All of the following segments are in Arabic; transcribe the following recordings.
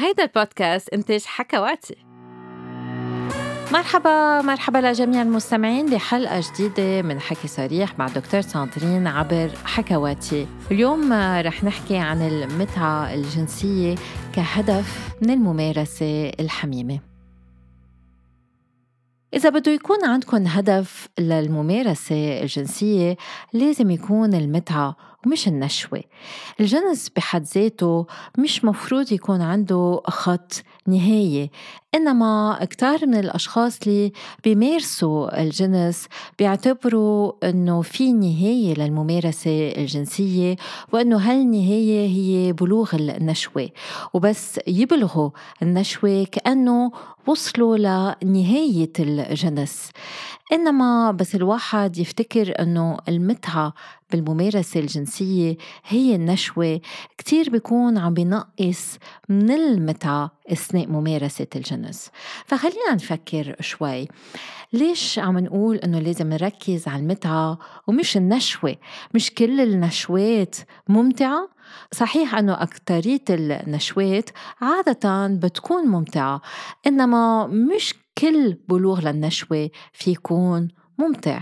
هيدا البودكاست إنتاج حكواتي. مرحبا مرحبا لجميع المستمعين بحلقة جديدة من حكي صريح مع دكتور ساندرين عبر حكواتي. اليوم رح نحكي عن المتعة الجنسية كهدف من الممارسة الحميمة. إذا بده يكون عندكم هدف للممارسة الجنسية لازم يكون المتعة ومش النشوة. الجنس بحد ذاته مش مفروض يكون عنده خط نهاية. إنما كتار من الأشخاص اللي بيمارسوا الجنس بيعتبروا إنه في نهاية للممارسة الجنسية وإنه هالنهاية هي بلوغ النشوة. وبس يبلغوا النشوة كأنه وصلوا لنهاية الجنس. إنما بس الواحد يفتكر إنه المتعة بالممارسة الجنسية هي النشوة. كتير بيكون عم بينقص من المتعة. أثناء ممارسة الجنس. فخلينا نفكر شوي. ليش عم نقول إنه لازم نركز على المتعة ومش النشوة؟ مش كل النشوات ممتعة؟ صحيح إنه أكترية النشوات عادة بتكون ممتعة إنما مش كل بلوغ للنشوة في يكون ممتع.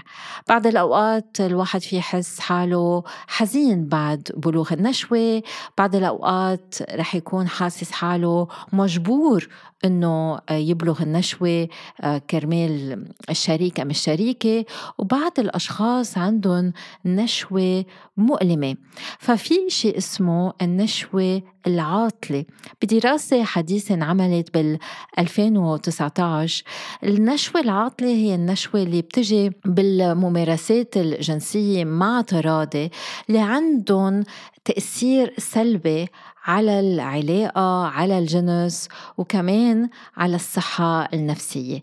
بعض الأوقات الواحد في يحس حاله حزين بعد بلوغ النشوة بعض الأوقات رح يكون حاسس حاله مجبور إنه يبلغ النشوة آه، كرمال الشريك أم الشريكة. وبعض الأشخاص عندهم نشوة مؤلمة. ففي شيء اسمه النشوة العاطلة. بدراسة حديثة انعملت بال 2019 النشوة العاطلة هي النشوة اللي بتجي بالممارسات الجنسية مع تراضي اللي عندهم تأثير سلبي على العلاقة على الجنس وكمان على الصحة النفسية.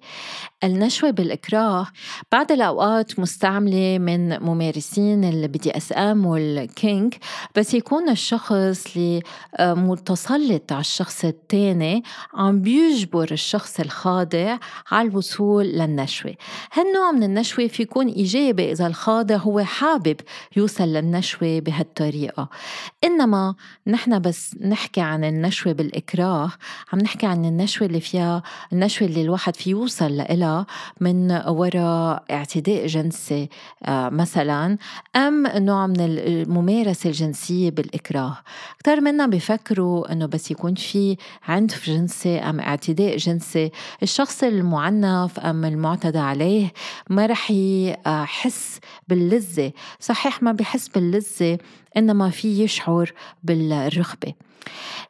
النشوة بالإكراه بعض الأوقات مستعملة من ممارسين ال BDSM وال kink بس يكون الشخص اللي آه، متسلط على الشخص الثاني عم بيجبر الشخص الخاضع على الوصول للنشوة. هالنوع من النشوة في يكون إيجابي إذا الخاضع هو حابب يوصل للنشوة بهالطريقة. إنما نحن بس نحكي عن النشوة بالإكراه عم نحكي عن النشوة اللي فيها النشوة اللي الواحد في يوصل من وراء اعتداء جنسي آه، مثلا أم نوع من الممارسة الجنسية بالإكراه. كتار منا بيفكروا أنه بس يكون في عنف جنسي أم اعتداء جنسي. الشخص المعنف أم المعتدى عليه ما رح يحس باللذة. صحيح ما بيحس باللذة إنما في يشعر بالرغبة.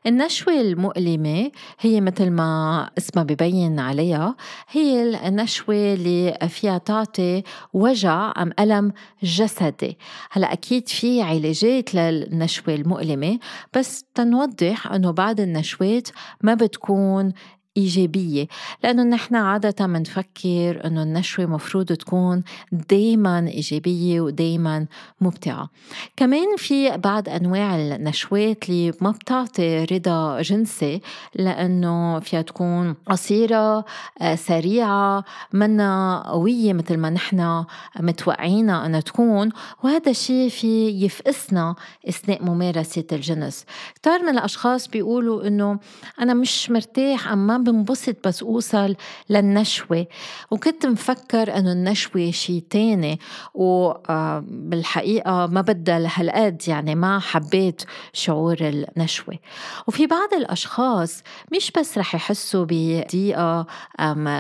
النشوة المؤلمة هي مثل ما اسمها ببين عليها هي النشوة اللي فيها تعطي وجع أم ألم جسدي. هلأ أكيد في علاجات للنشوة المؤلمة بس تنوضح أنه بعض النشوات ما بتكون إيجابية لأنه نحن عادة منفكر أنه النشوة مفروض تكون دايما إيجابية ودايما ممتعة كمان في بعض أنواع النشوات اللي ما بتعطي رضا جنسي لأنه فيها تكون قصيرة آه، سريعة منا قوية مثل ما نحن متوقعينها أنها تكون وهذا الشيء في يفقسنا أثناء ممارسة الجنس. كتار من الأشخاص بيقولوا أنه أنا مش مرتاح أم بنبسط بس أوصل للنشوة. وكنت مفكر أنه النشوة شيء تاني وبالحقيقة ما بدها لهالقد يعني ما حبيت شعور النشوة. وفي بعض الأشخاص مش بس رح يحسوا بضيقة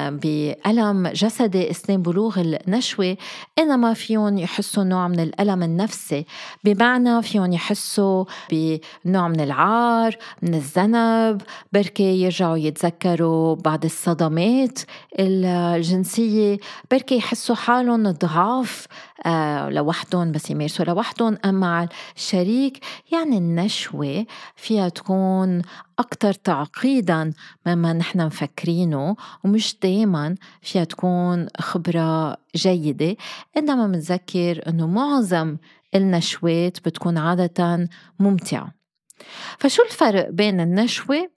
بألم جسدي أثناء بلوغ النشوة إنما فيهم يحسوا نوع من الألم النفسي. بمعنى فيهم يحسوا بنوع من العار من الذنب بركي يرجعوا يتذكروا يتذكروا بعد الصدمات الجنسية. بركي يحسوا حالهم ضعاف آه لوحدهم بس يمارسوا لوحدهم. أما مع الشريك يعني النشوة فيها تكون أكتر تعقيدا مما نحن مفكرينه ومش دايما فيها تكون خبرة جيدة. إنما منذكر أنه معظم النشوات بتكون عادة ممتعة. فشو الفرق بين النشوة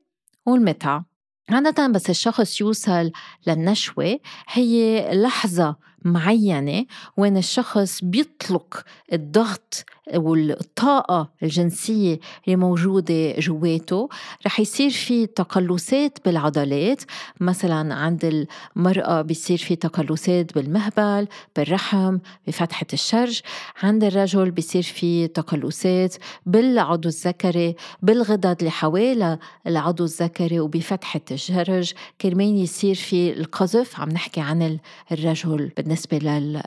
والمتعة؟ عادة بس الشخص يوصل للنشوة هي لحظة معينة وين الشخص بيطلق الضغط والطاقة الجنسية اللي موجودة جواته. رح يصير في تقلصات بالعضلات. مثلا عند المرأة بيصير في تقلصات بالمهبل بالرحم بفتحة الشرج. عند الرجل بيصير في تقلصات بالعضو الذكري بالغدد اللي حوالي العضو الذكري وبفتحة الشرج. كرمال يصير في القذف. عم نحكي عن الرجل بالنسبة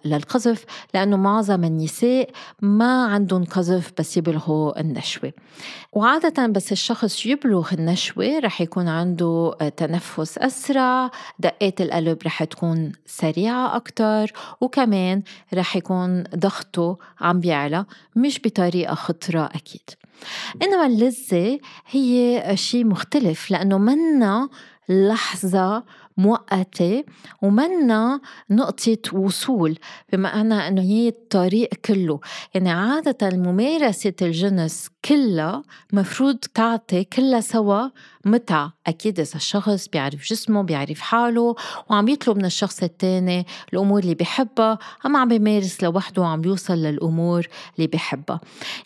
للقذف لأنه معظم النساء ما عندهم قذف بس يبلغوا النشوة. وعادة بس الشخص يبلغ النشوة رح يكون عنده تنفس أسرع دقات القلب رح تكون سريعة أكتر وكمان رح يكون ضغطه عم بيعلى مش بطريقة خطرة أكيد. إنما اللذة هي شيء مختلف لأنه منا لحظة مؤقتة ومنا نقطة وصول بمعنى أنه هي الطريق كله. يعني عادة ممارسة الجنس كلها مفروض تعطي كلها سوا متعة. أكيد إذا الشخص بيعرف جسمه بيعرف حاله وعم يطلب من الشخص التاني الأمور اللي بيحبها أما عم بيمارس لوحده وعم بيوصل للأمور اللي بيحبها.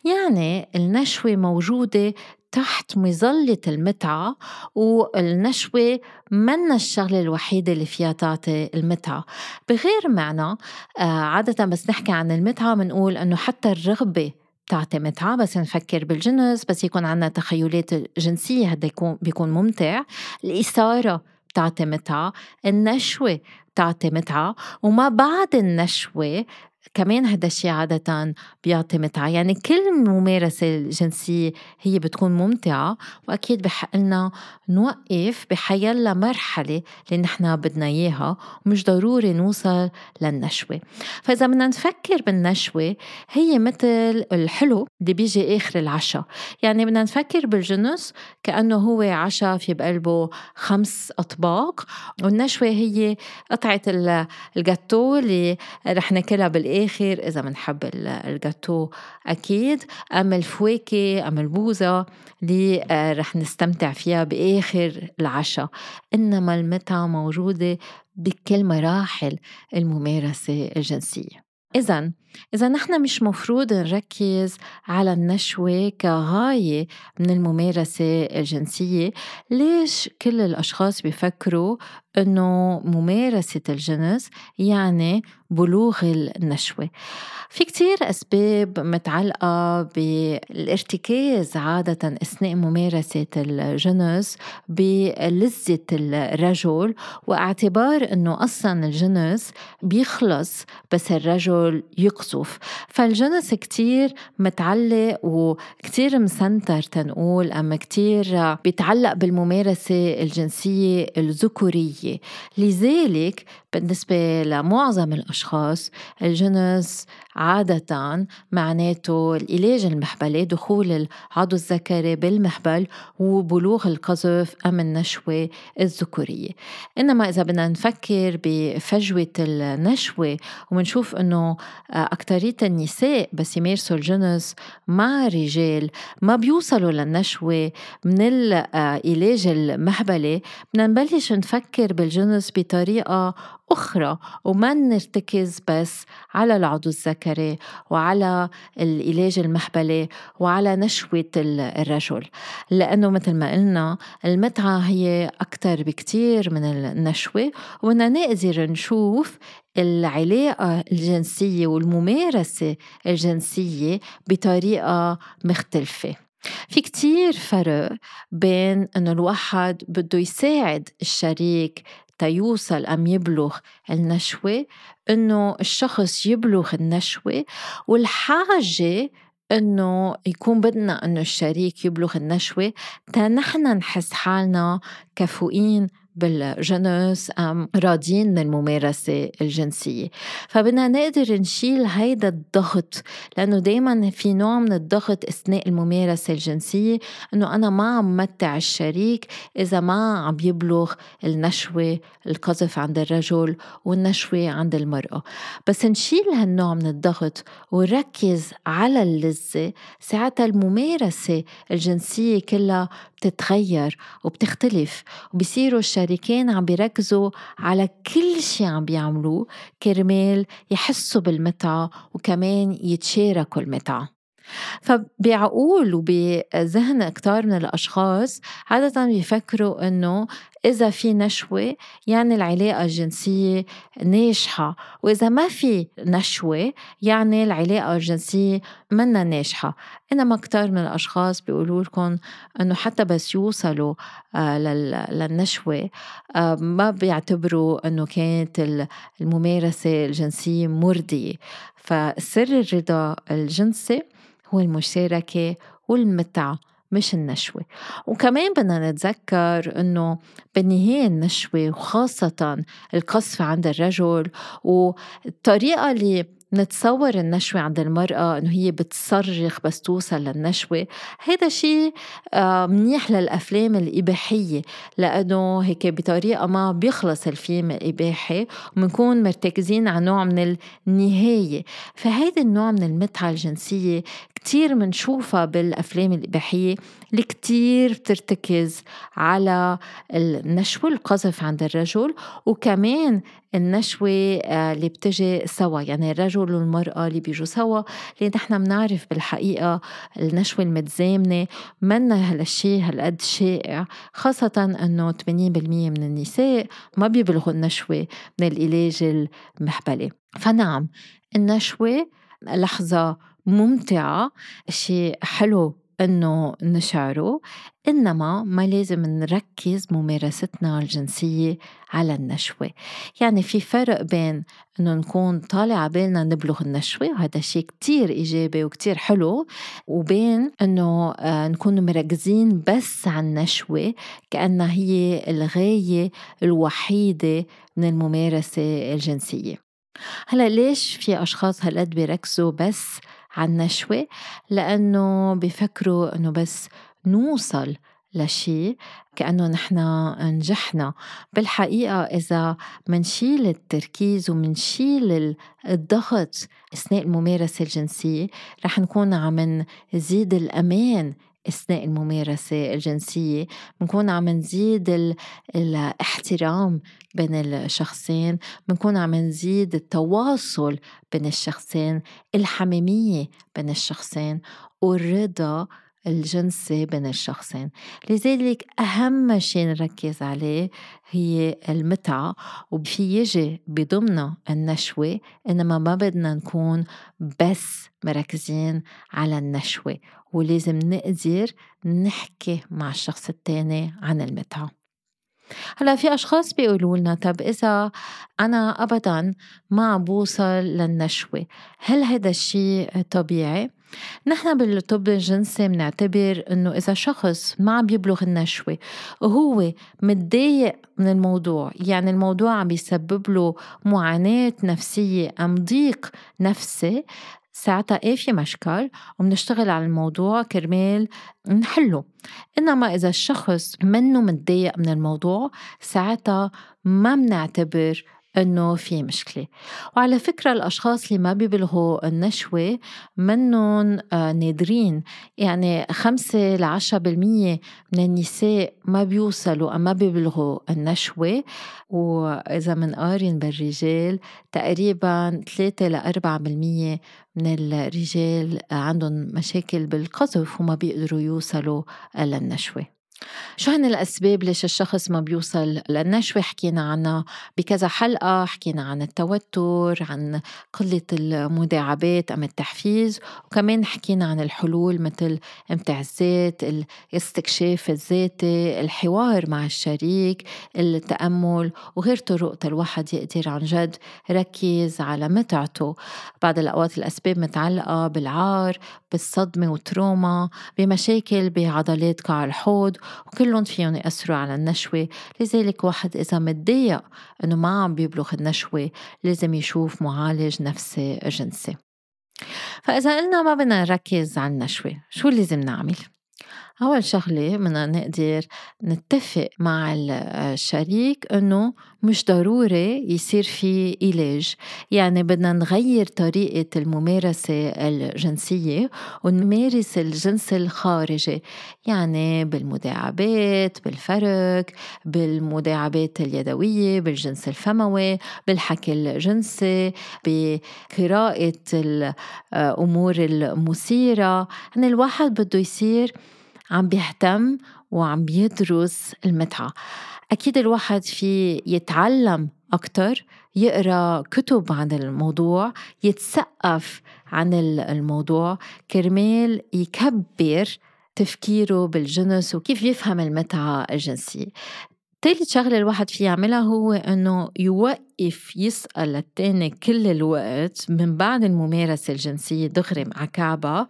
يعني النشوة موجودة تحت مظلة المتعة والنشوة منا الشغلة الوحيدة اللي فيها تعطي المتعة. بغير معنى آه، عادة بس نحكي عن المتعة بنقول أنه حتى الرغبة بتعطي متعة بس نفكر بالجنس بس يكون عنا تخيلات جنسية هذا يكون بيكون ممتع. الإثارة بتعطي متعة النشوة بتعطي متعة وما بعد النشوة كمان هذا الشيء عادة بيعطي متعة. يعني كل ممارسة الجنسية هي بتكون ممتعة وأكيد بحق لنا نوقف بحيلا مرحلة اللي نحن بدنا إياها ومش ضروري نوصل للنشوة. فإذا بدنا نفكر بالنشوة هي مثل الحلو اللي بيجي آخر العشاء. يعني بدنا نفكر بالجنس كأنه هو عشاء في بقلبه خمس أطباق والنشوة هي قطعة الجاتو اللي رح ناكلها بالآخر. بالآخر إذا بنحب الجاتو أكيد. أم الفواكه أم البوزة اللي آه، رح نستمتع فيها بآخر العشاء. إنما المتعة موجودة بكل مراحل الممارسة الجنسية. إذا إذا نحن مش مفروض نركز على النشوة كغاية من الممارسة الجنسية ليش كل الأشخاص بيفكروا إنه ممارسة الجنس يعني بلوغ النشوة. في كتير أسباب متعلقة بالارتكاز عادة أثناء ممارسة الجنس بلذة الرجل واعتبار أنه أصلا الجنس بيخلص بس الرجل يقصف فالجنس كتير متعلق وكتير مسنتر تنقول أما كتير بيتعلق بالممارسة الجنسية لذلك بالنسبة لمعظم الأشخاص الجنس عادة معناته العلاج المحبلي دخول العضو الذكري بالمحبل وبلوغ القذف أم النشوة الذكورية. إنما إذا بدنا نفكر بفجوة النشوة ومنشوف أنه أكترية النساء بس يمارسوا الجنس مع رجال ما بيوصلوا للنشوة من العلاج المهبلي بدنا نبلش نفكر بالجنس بطريقة أخرى وما نرتكز بس على العضو الذكري وعلى العلاج المحبلي وعلى نشوة الرجل. لأنه مثل ما قلنا المتعة هي أكثر بكتير من النشوة وبدنا نقدر نشوف العلاقة الجنسية والممارسة الجنسية بطريقة مختلفة. في كتير فرق بين إنه الواحد بده يساعد الشريك تيوصل أم يبلغ النشوة إنه الشخص يبلغ النشوة والحاجة إنه يكون بدنا إنه الشريك يبلغ النشوة تا نحن نحس حالنا كفؤين بالجنس أم راضيين من الممارسة الجنسية. فبدنا نقدر نشيل هيدا الضغط لأنه دايما في نوع من الضغط أثناء الممارسة الجنسية أنه أنا ما عم متع الشريك إذا ما عم يبلغ النشوة القذف عند الرجل والنشوة عند المرأة. بس نشيل هالنوع من الضغط ونركز على اللذة ساعتها الممارسة الجنسية كلها بتتغير وبتختلف وبصيروا الشريكين عم بيركزوا على كل شيء عم بيعملوه كرمال يحسوا بالمتعة وكمان يتشاركوا المتعة. فبعقول وبذهن كتار من الأشخاص عادة بيفكروا إنه إذا في نشوة يعني العلاقة الجنسية ناجحة وإذا ما في نشوة يعني العلاقة الجنسية منا ناجحة. إنما كتار من الأشخاص بيقولوا لكم إنه حتى بس يوصلوا آه، للنشوة آه، ما بيعتبروا إنه كانت الممارسة الجنسية مرضية. فسر الرضا الجنسي هو المشاركة والمتعة مش النشوة. وكمان بدنا نتذكر إنه بالنهاية النشوة وخاصة القصف عند الرجل والطريقة اللي نتصور النشوة عند المرأة إنه هي بتصرخ بس توصل للنشوة هذا شيء آه، منيح للأفلام الإباحية لأنه هيك بطريقة ما بيخلص الفيلم الإباحي وبنكون مرتكزين على نوع من النهاية. فهذا النوع من المتعة الجنسية كتير منشوفها بالأفلام الإباحية اللي كتير بترتكز على النشوة القذف عند الرجل وكمان النشوة آه، اللي بتجي سوا. يعني الرجل والمرأة اللي بيجوا سوا اللي نحن بنعرف بالحقيقة النشوة المتزامنة منا هالشي هالقد شائع خاصة أنه 80% من النساء ما بيبلغوا النشوة من العلاج المحبلة فنعم النشوة لحظة ممتعة شيء حلو إنه نشعره. إنما ما لازم نركز ممارستنا الجنسية على النشوة. يعني في فرق بين إنه نكون طالع عبالنا نبلغ النشوة وهذا شيء كتير إيجابي وكتير حلو وبين إنه آه، نكون مركزين بس على النشوة كأنها هي الغاية الوحيدة من الممارسة الجنسية. هلا ليش في أشخاص هالقد بيركزوا بس على النشوة لأنه بفكروا إنه بس نوصل لشيء كأنه نحن نجحنا. بالحقيقة إذا منشيل التركيز ومنشيل الضغط أثناء الممارسة الجنسية رح نكون عم نزيد الأمان أثناء الممارسة الجنسية بنكون عم نزيد الاحترام بين الشخصين بنكون عم نزيد التواصل بين الشخصين الحميمية بين الشخصين والرضا الجنسي بين الشخصين. لذلك أهم شيء نركز عليه هي المتعة وفي يجي بضمنها النشوة إنما ما بدنا نكون بس مركزين على النشوة ولازم نقدر نحكي مع الشخص التاني عن المتعة. هلا في أشخاص بيقولوا لنا طب إذا أنا ابدا ما بوصل للنشوة هل هذا الشيء طبيعي؟ نحن بالطب الجنسي بنعتبر إنه إذا شخص ما عم يبلغ النشوة وهو متضايق من الموضوع يعني الموضوع عم بيسبب له معاناة نفسية أم ضيق نفسي ساعتها إيه في مشكل؟ وبنشتغل على الموضوع كرمال نحله. إنما إذا الشخص منه متضايق من الموضوع ساعتها ما بنعتبر إنه في مشكلة. وعلى فكرة الأشخاص اللي ما بيبلغوا النشوة منهم آه، نادرين. يعني خمسة لعشرة بالمية من النساء ما بيوصلوا أو ما بيبلغوا النشوة. وإذا منقارن بالرجال تقريبا ثلاثة لأربعة بالمية من الرجال عندهم مشاكل بالقذف وما بيقدروا يوصلوا للنشوة. شو هن الأسباب ليش الشخص ما بيوصل للنشوة؟ حكينا عنها بكذا حلقة حكينا عن التوتر عن قلة المداعبات أم التحفيز وكمان حكينا عن الحلول مثل إمتع الذات الاستكشاف الذاتي الحوار مع الشريك التأمل وغير طرق الواحد يقدر عن جد ركز على متعته. بعض الأوقات الأسباب متعلقة بالعار بالصدمة وتروما بمشاكل بعضلات قاع الحوض وكلهم فيهم يأثروا على النشوة لذلك واحد إذا متضايق إنه ما عم بيبلغ النشوة لازم يشوف معالج نفسي جنسي فإذا قلنا ما بدنا نركز على النشوة شو لازم نعمل؟ أول شغلة بدنا نقدر نتفق مع الشريك إنه مش ضروري يصير في علاج. يعني بدنا نغير طريقة الممارسة الجنسية ونمارس الجنس الخارجي. يعني بالمداعبات بالفرك بالمداعبات اليدوية بالجنس الفموي بالحكي الجنسي بقراءة الأمور المثيرة. يعني الواحد بده يصير عم بيهتم وعم بيدرس المتعة. أكيد الواحد في يتعلم أكتر يقرأ كتب عن الموضوع يتثقف عن الموضوع كرمال يكبر تفكيره بالجنس وكيف يفهم المتعة الجنسية. تالت شغلة الواحد فيه يعملها هو إنه يوقف يسأل التاني كل الوقت من بعد الممارسة الجنسية دغري مع كعبة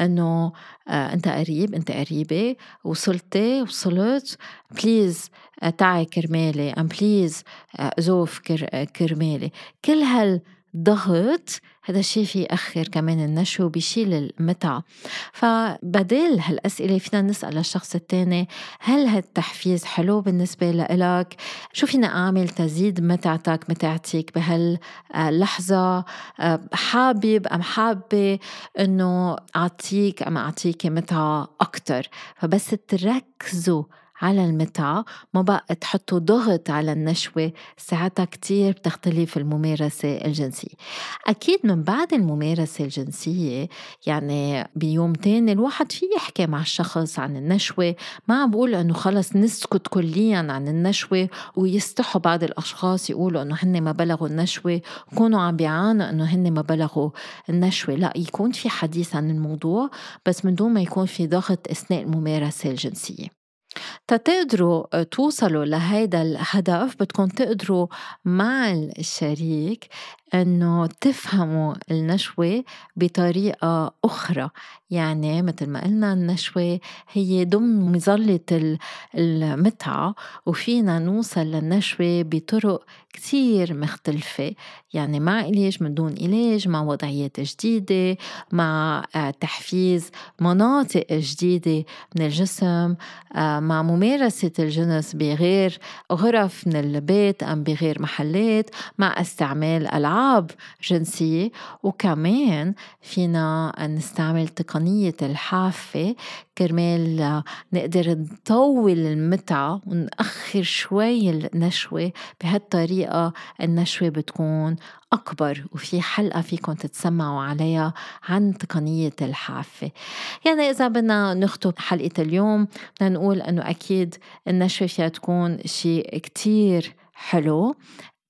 إنه آه أنت قريب أنت قريبة وصلتي وصلت بليز آه تعي كرمالي أم بليز زوف كر كرمالي. كل هالضغط هذا الشيء في يأخر كمان النشو وبيشيل المتعة. فبدل هالأسئلة فينا نسأل الشخص التاني هل هالتحفيز حلو بالنسبة لإلك؟ شو فينا أعمل تزيد متعتك متعتك بهاللحظة حابب أم حابة إنه أعطيك أم أعطيك متعة أكتر؟ فبس تركزوا على المتعة ما بقى تحطوا ضغط على النشوة ساعتها كتير بتختلف الممارسة الجنسية. أكيد من بعد الممارسة الجنسية يعني بيوم تاني الواحد في يحكي مع الشخص عن النشوة ما بقول أنه خلص نسكت كليا عن النشوة ويستحوا بعض الأشخاص يقولوا أنه هن ما بلغوا النشوة وكونوا عم بيعانوا أنه هن ما بلغوا النشوة. لا يكون في حديث عن الموضوع بس من دون ما يكون في ضغط أثناء الممارسة الجنسية. تتقدروا توصلوا لهيدا الهدف بدكم تقدروا مع الشريك إنه تفهموا النشوة بطريقة أخرى. يعني مثل ما قلنا النشوة هي ضمن مظلة المتعة وفينا نوصل للنشوة بطرق كتير مختلفة. يعني مع علاج من دون علاج مع وضعيات جديدة مع آه، تحفيز مناطق جديدة من الجسم آه، مع ممارسة الجنس بغير غرف من البيت أم بغير محلات مع استعمال ألعاب جنسية وكمان فينا نستعمل تقنية الحافة كرمال نقدر نطول المتعة ونأخر شوي النشوة. بهالطريقة النشوة بتكون أكبر وفي حلقة فيكم تتسمعوا عليها عن تقنية الحافة. يعني إذا بدنا نختم حلقة اليوم بدنا نقول أنه أكيد النشوة فيها تكون شيء كتير حلو.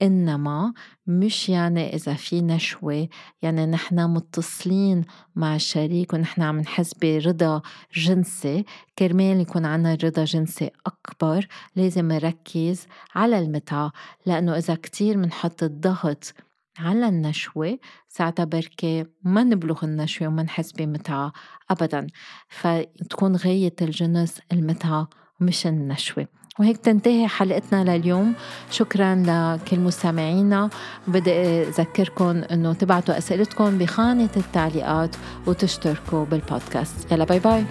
إنما مش يعني إذا في نشوة يعني نحن متصلين مع الشريك ونحن عم نحس برضا جنسي كرمال يكون عنا رضا جنسي أكبر لازم نركز على المتعة. لأنه إذا كتير منحط الضغط على النشوة ساعتها بركي ما نبلغ النشوة وما نحس بمتعة أبدا. فتكون غاية الجنس المتعة مش النشوة. وهيك تنتهي حلقتنا لليوم. شكرا لكل مستمعينا. بدي أذكركم أنه تبعتوا أسئلتكم بخانة التعليقات وتشتركوا بالبودكاست. يلا باي باي.